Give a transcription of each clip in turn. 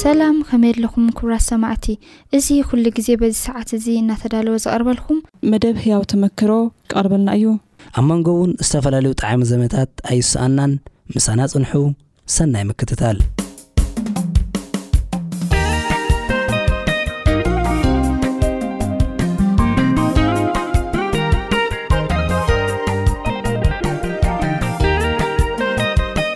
ሰላም ከመይ ኣለኹም ክብራት ሰማዕቲ እዚ ኩሉ ግዜ በዚ ሰዓት እዚ እናተዳለወ ዝቐርበልኩም። መደብ ህያው ተመክሮ ክቐርበልና እዩ። ኣብ መንጎ ውን ዝተፈላለዩ ጠዓሚ ዘመታት ኣይሰኣናን ምሳና ጽንሑ ሰናይ ምክትታል።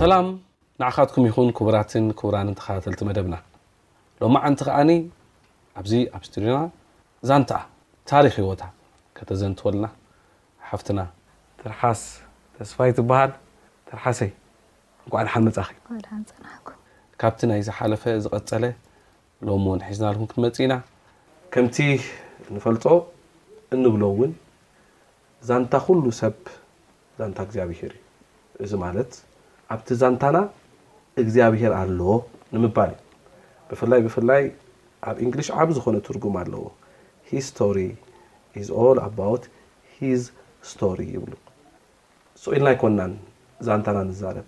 ሰላም ንዓኻትኩም ይኹን ክቡራትን ክቡራንን ተኸታተልቲ መደብና ሎማዓንቲ ከዓኒ ኣብዚ ኣብ ስቱድዮና ዛንታኣ ታሪክ ሂወታ ከተዘንትወልና ሓፍትና ትርሓስ ተስፋይ ትበሃል ትርሓሰይ እንኳዕ ደሓን መፃኺ ካብቲ ናይ ዝሓለፈ ዝቐፀለ ሎሚ እውን ሒዝናልኩም ክንመጽእ ኢና። ከምቲ እንፈልጦ እንብሎ እውን ዛንታ ኩሉ ሰብ ዛንታ እግዚኣብሄር እዩ። እዚ ማለት ኣብቲ ዛንታና እግዚኣብሄር ኣሎ ንምባል እዩ። ብፍላይ ብፍላይ ኣብ ኢንግሊሽ ዓቢ ዝኾነ ትርጉም ኣለዎ። ሂስቶሪ ኢዝ ኦል ኣባውት ሂዝ ስቶሪ ይብሉ። ሱቕ ኢልና ኣይኮናን ዛንታና ንዛረብ።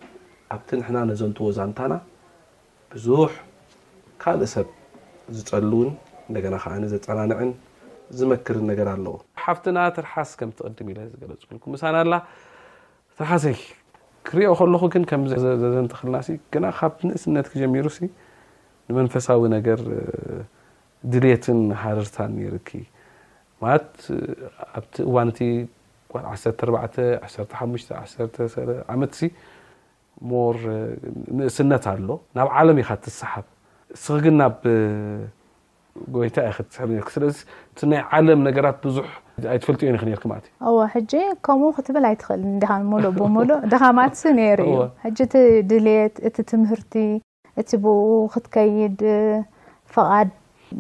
ኣብቲ ንሕና ነዘንትዎ ዛንታና ብዙሕ ካልእ ሰብ ዝጸልውን እንደገና ከኣ ዘጸናንዕን ዝመክርን ነገር ኣለዎ። ሓፍትና ትርሓስ ከምቲ ቅድም ኢለ ዝገለጽኩልኩም ምሳና ኣላ። ትርሓሰይ ክሪኦ ከለኹ ግን ከም ዘዘንተኽልናሲ ግና ካብ ንእስነትኪ ጀሚሩሲ ንመንፈሳዊ ነገር ድሌትን ሃረርታን ነይርኪ ማለት ኣብቲ እዋን እቲ ጓል ዓሰርተ ኣርባዕተ ዓሰርተ ሓሙሽተ ዓሰርተ ዓመትሲ more ንእስነት ኣሎ ናብ ዓለም ኢካ ትሳሓብ እስኪ ግን ናብ ጎይታ ኢኪ ትስሕብ ነርኪ ስለዚ እቲ ናይ ዓለም ነገራት ብዙሕ ኣይትፈልጥዮን ኢኪ ነርኪ ማለት እዩ። እወ ሕጂ ከምኡ ክትብል ኣይትክእልን ድካ ምሉእ ብምሉእ ድካ ማትሲ ነይሩ እዩ ሕጂ እቲ ድልየት እቲ ትምህርቲ እቲ ብእኡ ክትከይድ ፍቓድ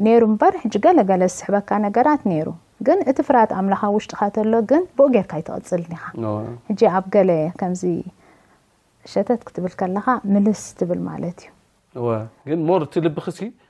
ነይሩ እምበር ሕጂ ገለ ገለ ዝስሕበካ ነገራት ነይሩ ግን እቲ ፍርሃት ኣምላኽ ኣብ ውሽጥኻ ተሎ ግን ብኡ ጌርካ ኣይትቕጽልን ኢኻ ሕጂ ኣብ ገለ ከምዚ ሸተት ክትብል ከለኻ ምልስ ትብል ማለት እዩ እወ ግን ሞር እቲ ልብኽሲ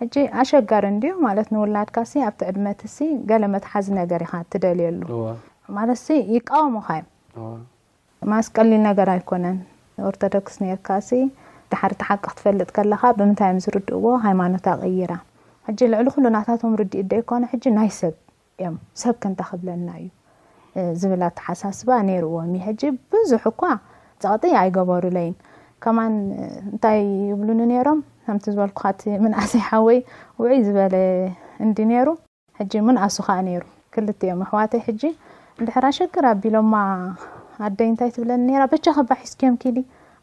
ሕጂ ኣሸጋሪ እንድዩ ማለት ንውላድካሲ ኣብቲ ዕድመትሲ ገለ መትሓዚ ነገር ኢኻ እትደልየሉ ማለትሲ ይቃወሙኻ እዮም ማስ ቀሊል ነገር ኣይኮነን ኦርቶዶክስ ኔርካሲ ድሓር እቲ ሓቂ ክትፈልጥ ከለኻ ብምንታይ እዮም ዝርድእዎ ሃይማኖታ ቀይራ ሕጂ ልዕሊ ኩሉ ናታቶም ርዲኢት ደይኮነ ሕጂ ናይ ሰብ እዮም ሰብ ከ እንታይ ክብለና እዩ ዝብል ኣተሓሳስባ ነይርዎም እዩ ሕጂ ብዙሕ እኳ ጸቕጢ ኣይገበሩለይን ከማን እንታይ ይብሉኒ ነይሮም ከምቲ ዝበልኩካ እቲ ምንኣሰይ ሓወይ ውዕይ ዝበለ እንዲ ነይሩ ሕጂ ምንኣሱ ከዓ ነይሩ ክልቲኦም ኣሕዋተይ ሕጂ እንድሕር ኣሸግር ኣቢሎማ ኣደይ እንታይ ትብለኒ ነይራ በቻ ከባሒስኪዮም ኪዲ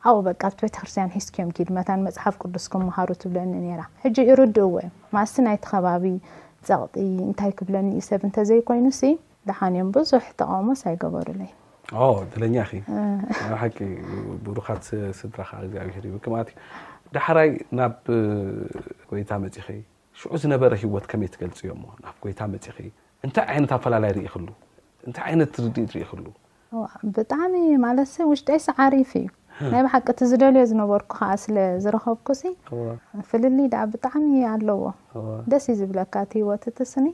ኣብኡ በቃ ኣብቲ ቤተክርስትያን ሒዝክዮም ኪድ መታን መጽሓፍ ቅዱስ ክመሃሩ ትብለኒ ነይራ። ሕጂ ይርድእዎ እዮም። መኣስቲ ናይቲ ከባቢ ጸቕጢ እንታይ ክብለኒ እዩ ሰብ እንተዘይኮይኑሲ ደሓን እዮም ብዙሕ ተቓውሞስ ኣይገበሩለይን። ኦ እድለኛ ኢኺ ናይ ሓቂ ብሩኻት ስድራ ከኣ እግዚኣብሄር ይህብክም ኣትዩ። ዳሕራይ ናብ ጎይታ መጺኺ ሽዑ ዝነበረ ህይወት ከመይ ትገልጽዮ እሞ ናብ ጎይታ መጺኺ እንታይ ዓይነት ኣፈላላይ ርኢኽሉ እንታይ ዓይነት ርድኢት ርኢኽሉ ብጣዕሚ ማለትሲ ውሽጠይሲ ዓሪፍ እዩ ናይ ብሓቂ እቲ ዝደልዮ ዝነበርኩ ከዓ ስለ ዝረኸብኩሲ ፍልልይ ደኣ ብጣዕሚ ኣለዎ ደስ እዩ ዝብለካ እቲ ህይወት እቲ ስኒ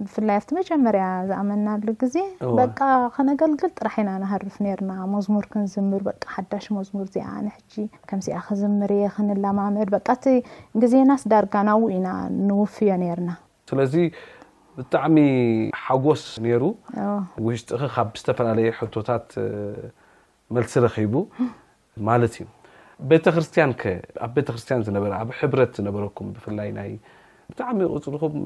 ብፍላይ ኣብቲ መጀመርያ ዝኣመናሉ ግዜ እወ። በቃ ከነገልግል ጥራሕ ኢና ንሃርፍ ኔርና መዝሙር ክንዝምር በቃ ሓዳሽ መዝሙር እዚኣ ኣነ ሕጂ ከምዚኣ ክዝምር እየ ክንለማመድ በቃ እቲ ግዜናስ ዳርጋ ናብኡ ኢና ንውፍዮ ኔርና። ስለዚ ብጣዕሚ ሓጎስ ኔሩ እወ። ውሽጥኺ ካብ ዝተፈላለየ ሕቶታት መልሲ ረኺቡ ማለት እዩ ቤተክርስትያን ከ ኣብ ቤተክርስትያን ዝነበረ ኣብ ሕብረት ዝነበረኩም ብፍላይ ናይ ብጣዕሚ ቁፅርኹም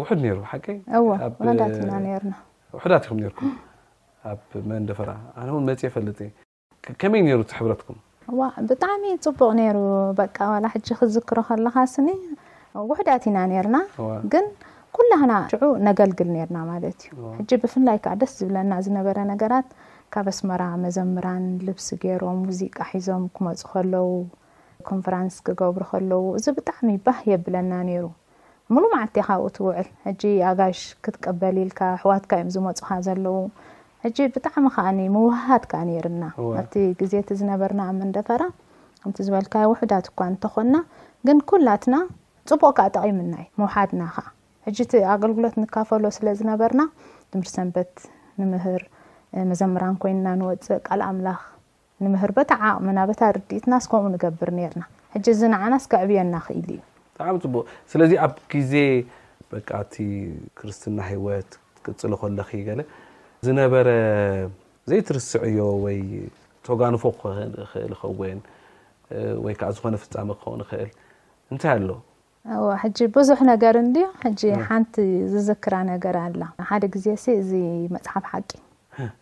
ውሑድ ነይሩ ሓቀይ እወ ውሑዳት ኢና ነርና ውሑዳት ኢኹም ነርኩም ኣብ መንደፈራ ኣነ እውን መፅየ ፈልጥ እየ ከመይ ነይሩ እቲ ሕብረትኩም ዋ ብጣዕሚ ፅቡቅ ነይሩ በቃ ዋላ ሕጂ ክዝክሮ ከለካ ስኒ ውሕዳት ኢና ነርና ግን ኩላህና ሽዑ ነገልግል ነርና ማለት እዩ ሕጂ ብፍላይ ከዓ ደስ ዝብለና ዝነበረ ነገራት ካብ ኣስመራ መዘምራን ልብሲ ጌሮም ሙዚቃ ሒዞም ክመጹ ከለዉ ኮንፈራንስ ክገብሩ ከለዉ እዚ ብጣዕሚ ባህ የብለና ኔሩ ሙሉእ መዓልቲ ኢኻ ኣብኡ ትውዕል ሕጂ ኣጋይሽ ክትቅበል ኢልካ ኣሕዋትካ እዮም ዝመጹኻ ዘለዉ ሕጂ ብጣዕሚ ከኣኒ ምውህሃድ ከኣ ኔርና ኣብቲ ግዜ እቲ ዝነበርና ኣብ መንደፈራ ከምቲ ዝበልካዮ ውሑዳት እኳ እንተኾንና ግን ኩላትና ጽቡቕ ከኣ ጠቒምና እዩ ምውሓድና ከኣ ሕጂ እቲ ኣገልግሎት ንካፈሎ ስለ ዝነበርና ትምህርቲ ሰንበት ንምህር፣ መዘምራን ኮይንና ንወጽእ፣ ቃል ኣምላኽ ንምህር፣ በታ ዓቕምና በታ ርድኢትናስ ከምኡ ንገብር ኔርና። ሕጂ እዚ ንዓናስ ከዕብየና ክኢሉ እዩ። ብጣዕሚ ጽቡቅ ስለዚ ኣብ ግዜ በቃ እቲ ክርስትና ሂወት ክትቅጽሊ ከለኺ ገለ ዝነበረ ዘይትርስዕዮ ወይ ተጓንፎ ክኽእል ይኸውን ወይ ከኣ ዝኾነ ፍጻመ ክኸውን ይኽእል እንታይ ኣሎ? እወ ሕጂ ብዙሕ ነገር እንድዩ ሕጂ ሓንቲ ዝዝክራ ነገር ኣላ ሓደ ግዜሲ እዚ መጽሓፍ ሓቂ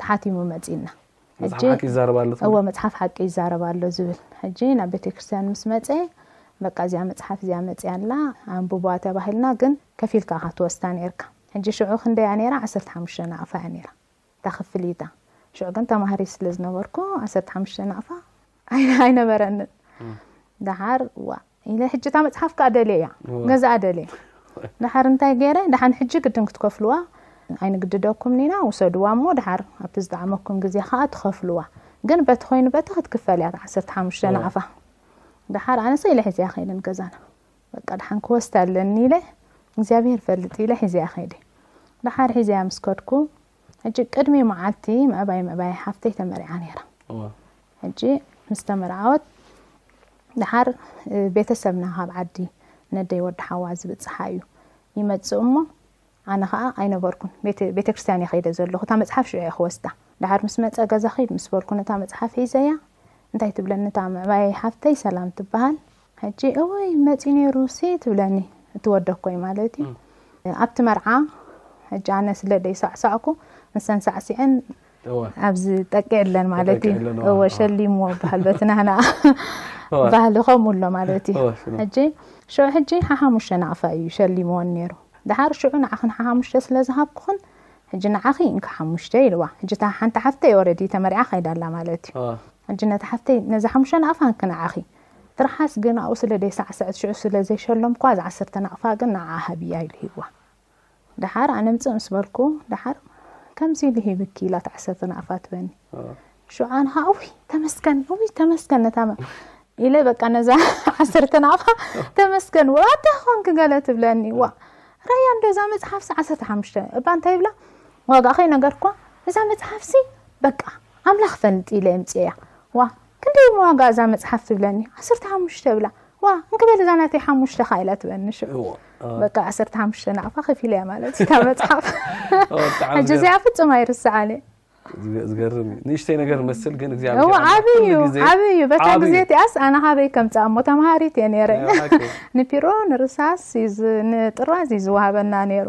ተሓቲሙ መጺና መጽሓፍ ሓቂ ይዛረብ ኣሎ ትብሊ? እወ መጽሓፍ ሓቂ ይዛረብ ኣሎ ዝብል ሕጂ ናብ ቤተክርስትያን ምስ መጸ በቃ እዚኣ መጽሓፍ እዚኣ መጽያ ኣላ ኣንብቧ ተባሂልና ግን ከፊልካ ኢኻ ትወስዳ ኔርካ ሕጂ ሽዑ ክንደይ እያ ኔራ ዓሰርተ ሓሙሽተ ናቕፋ እያ ኔራ እታ ክፍሊ እታ ሽዑ ግን ተማሃሪት ስለ ዝነበርኩ ዓሰርተ ሓሙሽተ ናቕፋ ኣይነበረንን ደሓር ዋ ኢለ ሕጂ እታ መፅሓፍ ከዓ ደልየያ ገዛኣ ደልየ ደሓር እንታይ ገይረ ደሓን ሕጂ ግድን ክትከፍልዋ ኣይንግድደኩም ኒና ውሰድዋ እሞ ደሓር ኣብቲ ዝጠዓመኩም ግዜ ከዓ ትኸፍልዋ ግን በቲ ኮይኑ በቲ ክትክፈል እያ ዓሰርተ ሓሙሽተ ናዕፋ ደሓር ኣነሰ ኢለ ሒዘያ ከይደን ገዛና በቃ ደሓን ክወስዳ ኣለኒ ኢለ እግዚኣብሄር ይፈልጥ ኢለ ሒዘያ ከይደ ደሓር ሒዘያ ምስ ከድኩ ሕጂ ቅድሚ መዓልቲ ምዕባይ ምዕባይ ሓፍተይ ተመሪዓ ነይራ እወ ሕጂ ምስ ተመርዓወት ደሓር እ፣ ቤተሰብና ካብ ዓዲ ነደይ ወዲ ሓዋ ዝብጽሓ እዩ ይመጽእ እሞ ኣነ ኸኣ ኣይነበርኩን፣ ቤት ቤተ ክርስትያን እየ ከይደ ዘለኹ፣ እታ መጽሓፍ ሽዑ እየ ክወስዳ። ደሓር ምስ መጸ ገዛ ኺድ ምስ በልኩ ነታ መጽሓፍ ሒዘያ፣ እንታይ ትብለኒ እታ ምዕባየይ ሓፍተይ ሰላም ትብሃል፣ ሕጂ እውይ መጺኡ ነይሩሲ ትብለኒ፣ እቲ ወደኮይ ማለት እዩ፣ ኣብቲ መርዓ ሕጂ ኣነ ስለ ደይሳዕሳዕኩ ንሰን ሳዕሲዐን ኣብዚ ጠቂዕ ለን ማለት እወ ሸሊምዎ በሃል በቲ ናህና ባህሊ ከምኡ ኣሎ ማለት እዩ ሕጂ ሽዑ ሕጂ ሓሓሙሽተ ናቕፋ እዩ ሸሊምዎን ነይሩ ድሓር ሽዑ ንዓኽን ሓሓሙሽተ ስለ ዝሃብኩኽን ሕጂ ንዓኺ እንካ ሓሙሽተ ኢልዋ ሕጂ እታ ሓንቲ ሓፍተይ ኦረዲ ተመሪዓ ከይዳ ኣላ ማለት እዩ ሕጂ ነቲ ሓፍተይ ነዚ ሓሙሽተ ናቕፋ እንክ ንዓኺ ትርሓስ ግን ኣብኡ ስለ ደይሳዕሰዐት ሽዑ ስለ ዘይሸለምኳ እዚ ዓሰርተ ናቕፋ ግን ንዓ ሃብያ ኢሉ ሂብዋ ደሓር ኣነ ምጽእ ምስ በልኩ ደሓር ከምዚ ኢሉ ሂብኪ ኢላ ተዓሰርተ ናቕፋ ትበኒ ሽዑ ኣነ ከዓ ውይ ተመስገን ውይ ተመስገን ነታ ኢለ በቃ ነዛ ዓሰርተ ናቕፋ ተመስገን ወ ኣታ ኾንክ ገለ ትብለኒ ዋ ራያ እንዶ እዛ መጽሓፍሲ ዓሰርተ ሓሙሽተ እባ እንታይ ይብላ ዋጋ ከይነገርኳ እዛ መጽሓፍሲ በቃ ኣምላኽ ፈልጥ ኢለ የምፅኤያ ዋ ክንደይ እሞ ዋጋ እዛ መጽሓፍ ትብለኒ ዓሰርተ ሓሙሽተ እብላ ዋ እንክ በል እዛ ናተይ ሓሙሽተ ከ ኢላ ትበኒ ሽዑ እዎ እ፣ በቃ ዓሰርተ ሓሙሽተ ናቕፋ ከፊለ እያ ማለት እዩ እታ መጽሓፍ ኦ፣ ብጣዕሚ ሕጂ እዚኣ ፍጹም ኣይርስዓን እየ ዝገ- ዝገርም እዩ። ንእሽተይ ነገር መስል ግን እዎ እግዚኣብሔር ኣምላኽ ዓብይ ኩሉ እዩ ግዜ ዓብይ እዩ በታ ዓብይ ግዜ እዩ። እቲኣስ ኣነ ሃበይ ከምፃ እሞ ተምሃሪት እየ ነይረ ናይ ባሓቂ። ንፒሮ ንርሳስ እዩ ዝ- ንጥራዝ እዩ ዝወሃበና ነይሩ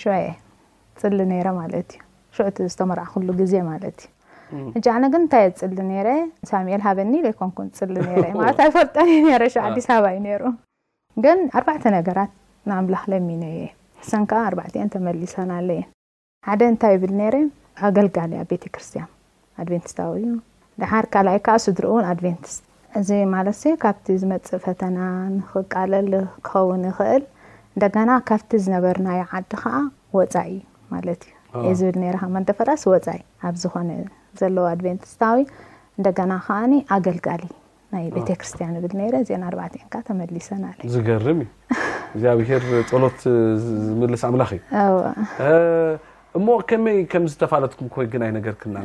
ሽዑ'የ ጽሊ ነይረ ማለት እዩ ሽዑ እቲ ዝተመርዓኹሉ ግዜ ማለት እዩ ሕጂ ኣነ ግን እንታይ እየ ዝፅሊ ነይረ ሳሙኤል ሃበኒ ዘይኮንኩን ዝፅሊ ነይረ ማለት ኣይፈልጠን እዩ ነይረ ሸ ኣዲስ ኣበባ እዩ ነይሩ ግን ኣርባዕተ ነገራት ንኣምላኽ ለሚነ እየ እሰን ከዓ ኣርባዕቲኤን ተመሊሰናለ እየን ሓደ እንታይ ይብል ነይረ ኣገልጋሊ ኣብ ቤተ ክርስትያን ኣድቬንቲስታዊ እዩ ደሓር ካልኣይ ከኣ ስድርኡውን ኣድቬንቲስት። እዚ ማለትሲ ካብቲ ዝመጽእ ፈተና ንኽቃለል ክኸውን ይኽእል እንደገና ካብቲ ዝነበርናዮ ዓዲ ከኣ ወጻኢ ማለት እዩ እየ ዝብል ነይረ ካብ መንደፈራስ ወጻኢ ኣብ ዝኾነ ዘለዉ ኣድቬንቲስታዊ እንደገና ከኣ ኣገልጋሊ ናይ ቤተክርስትያን እብል ነይረ እዚኤን ኣርባዕቲኤን ከ ተመሊሰን ኣለ ዝገርም እዩ እግዚኣብሄር ጸሎት ዝምልስ ኣምላኽ እዩ እሞ ከመይ ከም ዝተፋለጥኩም ኮይ ግን ኣይነገርክና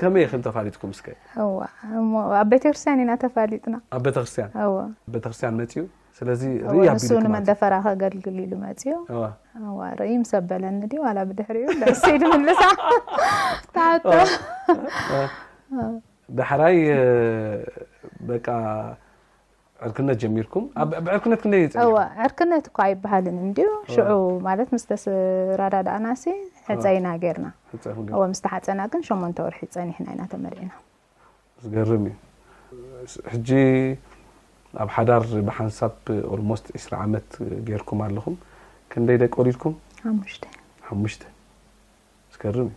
ከመይ ከም ተፋሊጥኩም እስከ ኣብ ቤተክርስትያን ኢና ተፋሊጥና ኣብ ቤተክርስትያን ቤተክርስትያን መፅኡ ስለዚ ንሱ ንመደፈራ ከገልግል ኢሉ መፅኡ ርኢ ምስ ኣበለኒ ድዩ ዋላ ብድሕሪኡ ደስ ኢሉ ምልሳ ታቶ ዳሕራይ በቃ ዕርክነት ጀሚርኩም ኣብ ብዕርክነት ክንደይ እወ ጸኒሕኩም ዕርክነት እኳ ኣይበሃልን እንድዩ ሽዑ ማለት ምስ ተስራዳዳእናሲ ሕፀይና ጌርና ሕፀኹም ገ- እወ ምስ ተሓፀና ግን ሸሞንተ ወርሒ ፀኒሕና ኢና ተመርዒና ዝገርም እዩ ሕጂ ኣብ ሓዳር ብሓንሳብ ኦልሞስት 20 ዓመት ጌርኩም ኣለኹም ክንደይ ደቂ ወሊድኩም ሓሙሽተ ሓሙሽተ ዝገርም እዩ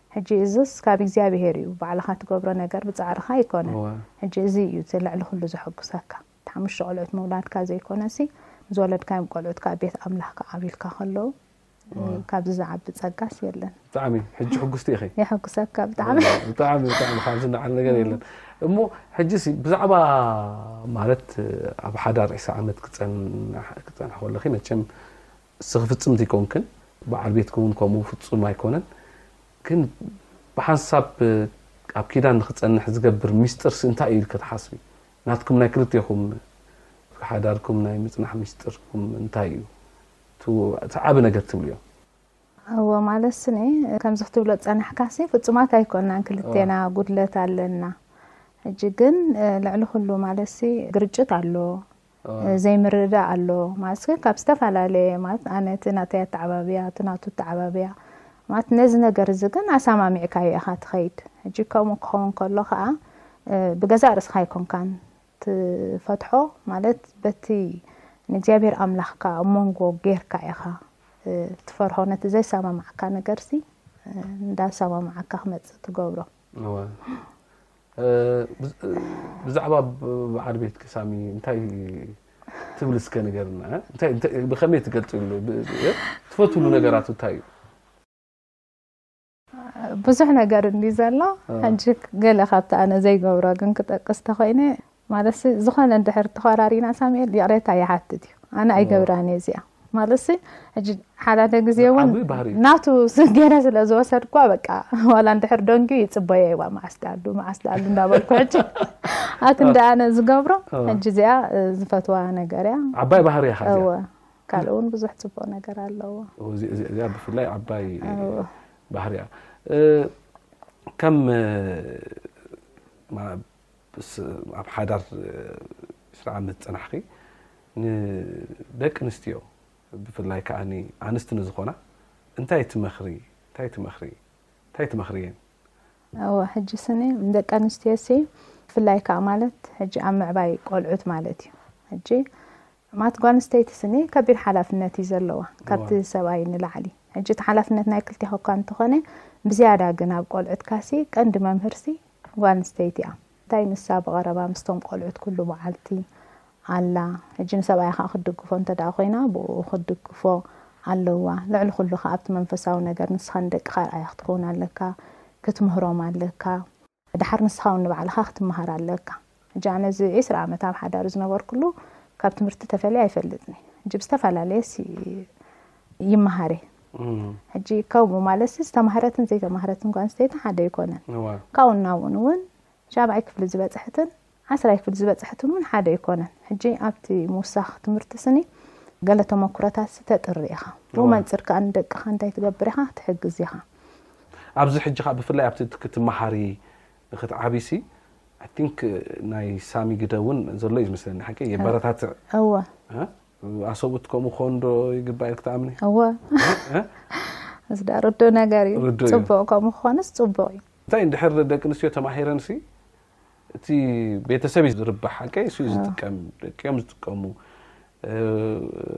ሕጂ እዝስ ካብ እግዚኣብሄር እዩ ባዕልኻ ትገብሮ ነገር ብጻዕርኻ ኣይኮነን እወ። ሕጂ እዚ እዩ እቲ ልዕሊ ኩሉ ዘሐጉሰካ እቲ ሓሙሽተ ቆልዑት ምውላድካ ዘይኮነሲ ንዝወለድካዮም ቆልዑት ከኣ ቤት ኣምላኽ ክዓብዩ ኢልካ ከለዉ እይ ካብዚ ዝዓቢ ጸጋስ የለን። ብጣዕሚ ሕጂ ሕጉስቲ ኢኺ። የሐጉሰካ ብጣዕሚ። እወ፣ ብጣዕሚ ብጣዕሚ ካብዚ ንዓሊ ነገር የለን። እሞ ሕጂሲ ብዛዕባ ማለት ኣብ ሓዳር ዒስራ ዓመት ክጸንሕ ክጸንሒ ከለኺ መቸም እስኺ ፍጽምቲ ኣይኮንክን በዓል ቤትኪ ውን ከምኡ ፍጹም ኣይኮነን ግን ብሓንሳብ ኣብ ኪዳን ንኽጸንሕ ዝገብር ሚስጥርሲ እንታይ እዩ ኢልኪ ትሓስቢ ናትኩም ናይ ክልቴኹም ሓዳርኩም ናይ ምጽናሕ ሚስጥርኩም እንታይ እዩ እቲ ዓቢ ነገር ትብልዮ። እወ ማለት ስነ ከምዚ ክትብሎ ዝጸናሕካሲ ፍጹማት ኣይኮናን ክልቴና ጉድለት ኣለና ሕጂ ግን ልዕሊ ኩሉ ማለትሲ ግርጭት ኣሎ ዘይምርድዳእ ኣሎ ማለት ግን ካብ ዝተፈላለየ ማለት ኣነ እቲ ናተይ ኣተዓባብያ እቲ ናቱ ኣተዓባብያ ማለት ነዚ ነገር እዚ ግን ኣሰማሚዕካዮ ኢኻ ትኸይድ ሕጂ ከምኡ ክኸውን ከሎ ከዓ ብገዛእ ርእስኻ ኣይኮንካን ትፈትሖ ማለት በቲ ንእግዚኣብሔር ኣምላኽካ ኣብ መንጎ ጌርካ ኢኻ ትፈርሆ ነቲ ዘይሰማማዕካ ነገርሲ እንዳሰማማዕካ ክመፅእ ትገብሮ ብዛዕባ በዓል ቤትኪ ሳሚ እንታይ ትብል እስከ ንገርና ብከመይ ትገልፅሉ ትፈትሉ ነገራቱ እንታይ እዩ ብዙሕ ነገር እንዲ ዘሎ ሕጂ ገለ ካብቲ ኣነ ዘይገብሮ ግን ክጠቅስ ተኮይነ ማለትሲ ዝኾነ እንድሕር ተኾራሪና ሳሙኤል ይቕሬታ ይሓትት እዩ ኣነ ኣይገብራን እየ እዚኣ ማለትሲ ሕጂ ሓዳደ ግዜ ዓቢ እውን ባህሪ እዩ። ናቱ ስ- ገይረ ስለ ዝወሰድኳ በቃ ዋላ እንድሕር ደንግዩ ይፅበዮ ይዋ መዓስ ዳኣሉ መዓስ ዳኣሉ እንዳበልኩ ሕጂ ኣቲ እንዳ ኣነ ዝገብሮ እ። ሕጂ እዚኣ እ፣ ዝፈትዋ ነገር እያ ዓባይ ባህሪ እያ እወ እዚኣ ካልእ እውን ብዙሕ ፅቡቅ ነገር ኣለዎ ኦ፣ እዚ- እዚ- እዚኣ ብፍላይ ዓባይ እወ ባህሪ እያ እ፣ ከም እ፣ ማ- ኣብ ሓዳር ዕስራ ዓመት ዝጸናሕኺ ንደቂ ኣንስትዮ ብፍላይ ከኣ ኣንስቲ ንዝኾና እንታይ ትመኽሪ እንታይ ትመኽሪ እንታይ ትመኽርየን? እወ ሕጂ ስኒ ንደቂ ኣንስትዮሲ ብፍላይ ከኣ ማለት ሕጂ ኣብ ምዕባይ ቆልዑት ማለት እዩ ሕጂ ማለት ጓል ኣንስተይቲ ስኒ ከቢድ ሓላፍነት እዩ ዘለዋ ካብቲ ሰብኣይ ንላዕሊ ሕጂ እቲ ሓላፍነት ናይ ክልቴኻ እኳ እንተኾነ ብዝያዳ ግን ኣብ ቆልዑትካሲ ቀንዲ መምህርሲ ጓል ኣንስተይቲ እያ እንታይ ንሳ ብቐረባ ምስቶም ቆልዑት ኩሉ መዓልቲ ኣላ ሕጂ ንሰብኣያ ከኣ ክትድግፎ እንተ ደኣ ኮይና ብእኡ ክትድግፎ ኣለዋ ልዕሊ ኩሉ ከኣ ኣብቲ መንፈሳዊ ነገር ንስኻ ንደቅኻ ኣርኣያ ክትከውን ኣለካ ክትምህሮም ኣለካ ደሓር ንስኻ ውን ንባዕልኻ ክትመሃር ኣለካ ሕጂ ኣነ እዚ ዕስራ ዓመት ኣብ ሓዳር ዝነበርኩሉ ካብ ትምህርቲ ተፈልየ ኣይፈልጥን እየ ሕጂ ብዝተፈላለየ ሲ ይመሃር እየ ሕጂ ከምኡ ማለት ሲ ዝተማህረትን ዘይተማህረትን ጓል ኣንስተይቲ ሓደ ኣይኮነን እዋ ካብኡ ናብኡን እውን ሻብዓይ ክፍሊ ዝበፅሐትን ዓስራይ ክፍሊ ዝበፅሐትን እውን ሓደ ኣይኮነን ሕጂ ኣብቲ ምውሳኽ ትምህርቲ ስኒ ገለ ተመኩሮታት ሲ ተጥሪ ኢኻ ብኡ መንፅር ከዓ ንደቅኻ እንታይ ትገብር ኢኻ ትሕግዝ ኢኻ ኣብዚ ሕጂ ከዓ ብፍላይ ኣብቲ እቲ ክትመሃሪ ንክትዓብይ ሲ ኣይ ቲንክ ናይ ሳሚ ግደ እውን ዘሎ እዩ ዝመስለኒ ሓቂ የበረታትዕ እወ እ? ኣሰብኡት ከምኡ ክኾኑ ዶ ይግባእ ኢልክ ትኣምኒ እወ እ? እዚ ዳ ርዱእ ነገር እዩ ርዱእ እዩ። ፅቡቅ ከምኡ ክኾንስ ፅቡቅ እዩ እንታይ እንድሕር ደቂ ኣንስትዮ ተማሂረን ሲ እቲ ቤተሰብ እዩ ዝርባሕ ሓቀይ እሱ እዩ ዝጥቀም ደቂ እዮም ዝጥቀሙ እ፣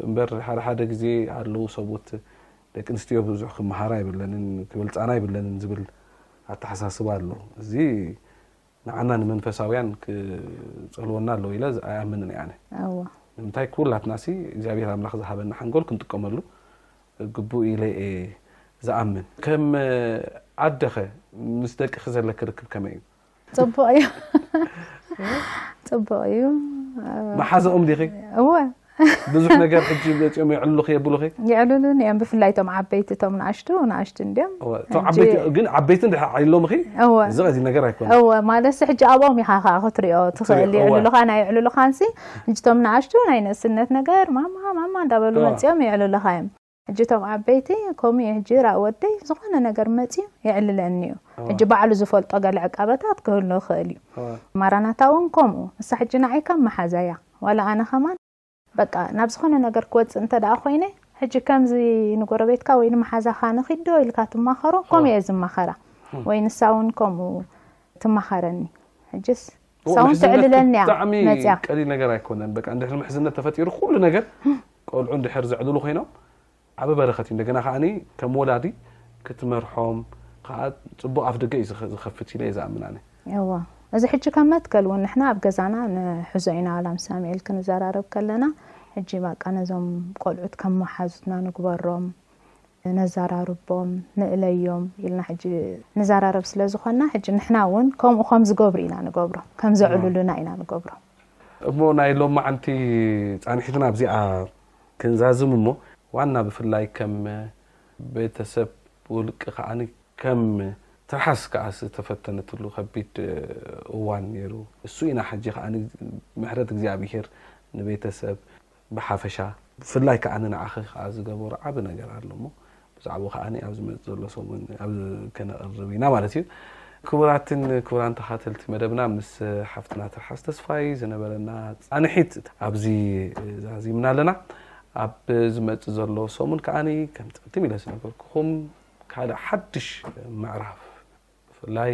እምበር ሓደ ሓደ ግዜ ኣለዉ ሰብኡት ደቂ ኣንስትዮ ብዙሕ ክመሃራ ይብለንን ክብልፃና ይብለንን ዝብል ኣተሓሳስባ ኣሎ እዚ ንዓና ንመንፈሳውያን ክጸልወና ኣለዎ ኢለ ኣይኣምንን እየ ኣነ ኣዎ ንምንታይ ኩላትና ሲ እግዚኣብሔር ኣምላኽ ዝሃበና ሓንጎል ክንጥቀመሉ ግቡእ ኢለ እየ ዝኣምን ከም ኣደኸ ምስ ደቅኺ ዘለኪ ርክብ ከመይ እዩ ጽቡቕ እዩ ጽቡቕ እዩ መሓዘኦም ዲኺ እወ ብዙሕ ነገር ሕጂ ገፂኦም የዕልሉኺ የብሉኺ የዕልሉን እዮም ብፍላይ እቶም ዓበይቲ እቶም ንኣሽቱ ንኣሽቱ እንድዮም ግን ዓበይቲ እንድሕ ዓይሎምኺ እዚ ቀዚ ነገር ኣይኮነ እወ ማለትሲ ሕጂ ኣብኦም ኢኻ ከዓ ክትሪኦ ትኽእል የዕልሉኻን ኣየዕልሉኻንሲ ሕጂ እቶም ንኣሽቱ ናይ ንእስነት ነገር ማማ ማማ እንዳበሉ መፂኦም የዕልሉኻ እዮም ሕጂ እቶም ዓበይቲ ከምኡ እዩ ሕጂ ራእ ወደይ ዝኾነ ነገር መጽዩ የዕልለኒ እዩ ሕጂ ባዕሉ ዝፈልጦ ገለ ዕቃበታት ክህሉ ይኽእል እዩ ማራናታ እውን ከምኡ ንሳ ሕጂ ንዓይ ከም መሓዛ እያ ዋላ ኣነ ከማን በቃ ናብ ዝኾነ ነገር ክወጽእ እንተ ደኣ ኮይነ ሕጂ ከምዚ ንጎረቤትካ ወይ ንመሓዛኻ ንኺድ ዶ ኢልካ ትማኸሮ ከምኡ እየ ዝማኸራ ወይ ንሳ እውን ከምኡ ትማኸረኒ ሕጅስ ሳውን ትዕልለኒ እያ መጽያ ቀሊል ነገር ኣይኮነን በቃ እንድሕር ምሕዝነት ተፈጢሩ ኩሉ ነገር ቆልዑ እንድሕር ዘዕልሉ ኮይኖም ዓቢ በረኸት እዩ። እንደገና ከኣ ከም ወላዲ ክትመርሖም ከኣ ጽቡቕ ኣፍደገ እዩ ዝኸፍት ኢለ እየ ዝኣምን ኣነ። እወ እዚ ሕጂ ከም መትከል እውን ንሕና ኣብ ገዛና ንሕዞ ኢና ዋላ ምስ ሳሙኤል ክንዘራረብ ከለና ሕጂ ባቃ ነዞም ቆልዑት ከም መሓዙትና ንግበሮም ነዛራርቦም ንእለዮም ኢልና ሕጂ ንዘራረብ ስለ ዝኾንና ሕጂ ንሕና እውን ከምኡ ከም ዝገብሩ ኢና ንገብሮም ከም ዘዕልሉና ኢና ንገብሮም እሞ ናይ ሎማዓንቲ ፃንሒትና ኣብዚኣ ክንዛዝም እሞ ዋና ብፍላይ ከም ቤተሰብ ውልቂ ከዓ ከም ትርሓስ ከዓ ዝተፈተነትሉ ከቢድ እዋን ነይሩ እሱ ኢና ሕጂ ከዓ ምሕረት እግዚኣብሔር ንቤተሰብ ብሓፈሻ ብፍላይ ከኣ ንዓኺ ከኣ ዝገበሮ ዓቢ ነገር ኣሎ እሞ ብዛዕብኡ ከኣ ኣብ ዝመጽእ ዘሎ ሰሙን ከነቕርብ ኢና ማለት እዩ። ክቡራትን ክቡራን ተኻተልቲ መደብና ምስ ሓፍትና ትርሓስ ተስፋይ ዝነበረና ጻንሒት ኣብዚ ዛዚምና ኣለና። ኣብ ዝመጽእ ዘሎ ሰሙን ከኣ ከም ቅድም ኢለ ዝነገርኩኹም ካልእ ሓድሽ ምዕራፍ ብፍላይ